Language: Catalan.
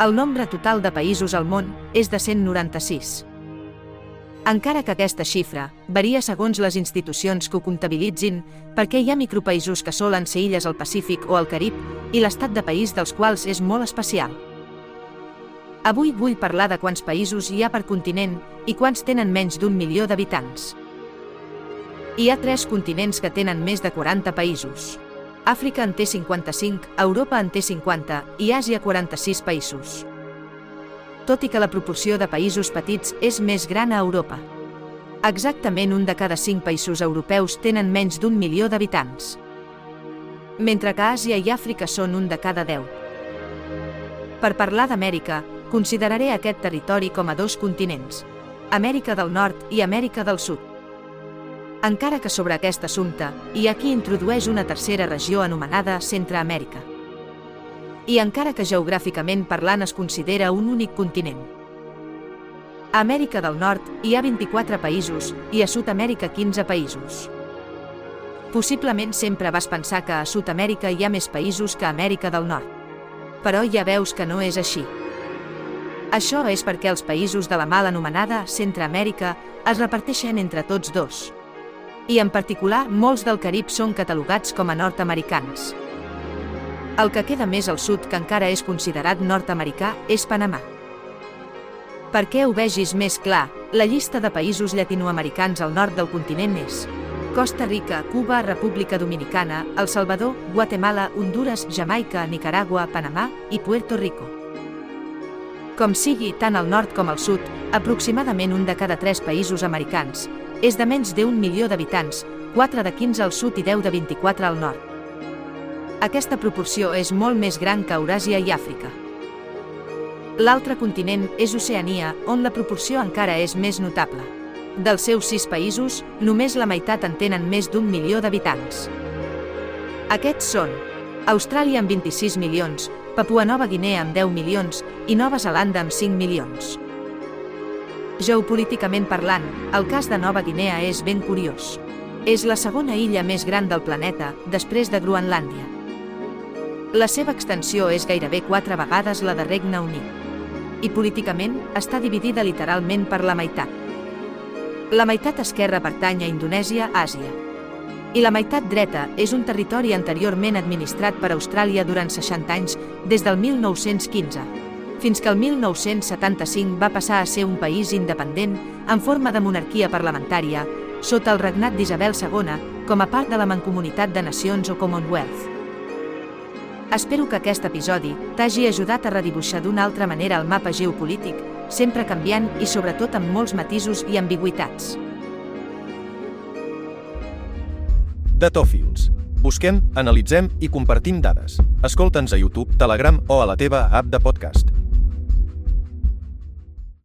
El nombre total de països al món és de 196. Encara que aquesta xifra varia segons les institucions que ho comptabilitzin, perquè hi ha micropaïsos que solen ser illes al Pacífic o al Carib i l'estat de país dels quals és molt especial. Avui vull parlar de quants països hi ha per continent i quants tenen menys d'un milió d'habitants. Hi ha tres continents que tenen més de 40 països. Àfrica en té 55, Europa en té 50 i Àsia 46 països tot i que la proporció de països petits és més gran a Europa. Exactament un de cada cinc països europeus tenen menys d'un milió d'habitants, mentre que Àsia i Àfrica són un de cada deu. Per parlar d'Amèrica, consideraré aquest territori com a dos continents, Amèrica del Nord i Amèrica del Sud. Encara que sobre aquest assumpte, hi ha qui introdueix una tercera regió anomenada Centreamèrica i encara que geogràficament parlant es considera un únic continent. A Amèrica del Nord hi ha 24 països i a Sud-amèrica 15 països. Possiblement sempre vas pensar que a Sud-amèrica hi ha més països que a Amèrica del Nord. Però ja veus que no és així. Això és perquè els països de la mal anomenada Centreamèrica es reparteixen entre tots dos. I en particular, molts del Carib són catalogats com a nord-americans. El que queda més al sud que encara és considerat nord-americà és Panamà. Per què ho vegis més clar, la llista de països llatinoamericans al nord del continent és Costa Rica, Cuba, República Dominicana, El Salvador, Guatemala, Honduras, Jamaica, Nicaragua, Panamà i Puerto Rico. Com sigui, tant al nord com al sud, aproximadament un de cada tres països americans és de menys d'un milió d'habitants, 4 de 15 al sud i 10 de 24 al nord. Aquesta proporció és molt més gran que Euràsia i Àfrica. L'altre continent és Oceania, on la proporció encara és més notable. Dels seus sis països, només la meitat en tenen més d'un milió d'habitants. Aquests són Austràlia amb 26 milions, Papua Nova Guinea amb 10 milions i Nova Zelanda amb 5 milions. Geopolíticament parlant, el cas de Nova Guinea és ben curiós. És la segona illa més gran del planeta, després de Groenlàndia. La seva extensió és gairebé quatre vegades la de Regne Unit. I políticament està dividida literalment per la meitat. La meitat esquerra pertany a Indonèsia, Àsia. I la meitat dreta és un territori anteriorment administrat per Austràlia durant 60 anys, des del 1915, fins que el 1975 va passar a ser un país independent en forma de monarquia parlamentària, sota el regnat d'Isabel II, com a part de la Mancomunitat de Nacions o Commonwealth. Espero que aquest episodi t'hagi ajudat a redibuixar d'una altra manera el mapa geopolític, sempre canviant i sobretot amb molts matisos i ambigüitats. Datòfils. Busquem, analitzem i compartim dades. Escolta'ns a YouTube, Telegram o a la teva app de podcast.